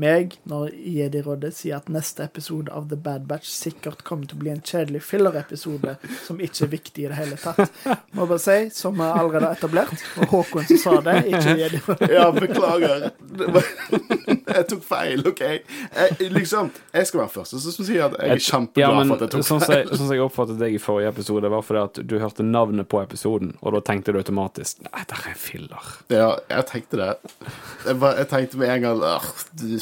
meg, når Jedi-rådet sier at neste episode av The Bad Batch sikkert kommer til å bli en kjedelig filler-episode som ikke er viktig i det hele tatt. Må bare si, som er allerede etablert, og Håkon som sa det, ikke Jedi-rådet. Ja, beklager. Jeg tok feil, OK? Jeg, liksom, jeg skal være først som sier at jeg er Ja, men for at jeg tok sånn som feil. jeg, sånn som jeg oppfattet deg i forrige episode, var fordi at du hørte navnet på episoden, og da tenkte du automatisk Nei, det er en filler. Ja, jeg tenkte det. Jeg, bare, jeg tenkte med en gang «Åh, du-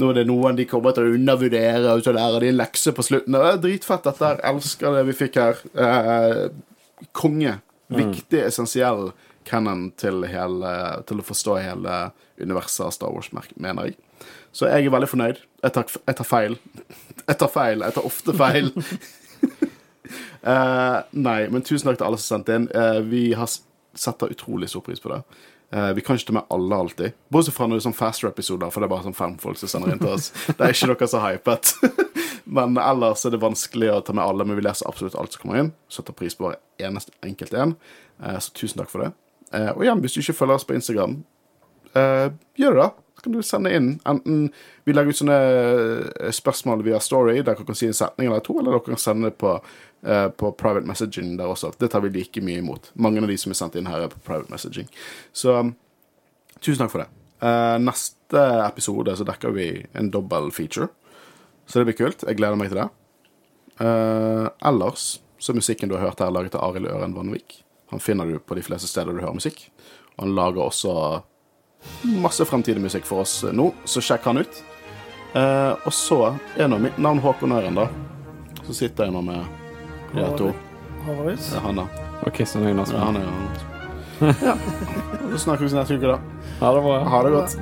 Nå er det noen de kommer til å undervurdere, og så lærer de en lekse på slutten. Det er dritfett, dette her. Elsker det vi fikk her. Eh, konge. Viktig, essensiell canon til, hele, til å forstå hele universet av Star Wars, mener jeg. Så jeg er veldig fornøyd. Jeg tar, jeg tar feil. Jeg tar feil. Jeg tar ofte feil. Eh, nei, men tusen takk til alle som sendte inn. Eh, vi har setter utrolig stor pris på det. Eh, vi kan ikke ta med alle alltid. Bortsett fra når det er sånn faster-episoder, for det er bare sånn fem folk som sender inn til oss. Det er ikke dere så hypet. men ellers er det vanskelig å ta med alle, men vi leser absolutt alt som kommer inn. Setter pris på hver eneste enkelt en. Eh, så tusen takk for det. Eh, og igjen, hvis du ikke følger oss på Instagram, gjør det, da. Kan du sende inn enten Vi legger ut sånne eh, spørsmål via Story, der dere kan si en setning eller to, eller dere kan sende det på, uh, på private messaging der også. Det tar vi like mye imot. Mange av de som er sendt inn her, er på private messaging. Så um, tusen takk for det. Uh, neste episode så dekker vi en dobbel feature, så det blir kult. Jeg gleder meg til det. Uh, ellers så er musikken du har hørt her, laget av Arild Øren Vanvik. Han finner du på de fleste steder du hører musikk. Og han lager også masse fremtidig musikk for oss nå, så sjekk han ut. Eh, og så er nå mitt navn Håkon Øren, da. Så sitter jeg nå med de to. Det er han, da. Og. Ja, han er han. Ja. Så snakkes vi neste uke, da. Ha det bra. Ha det godt.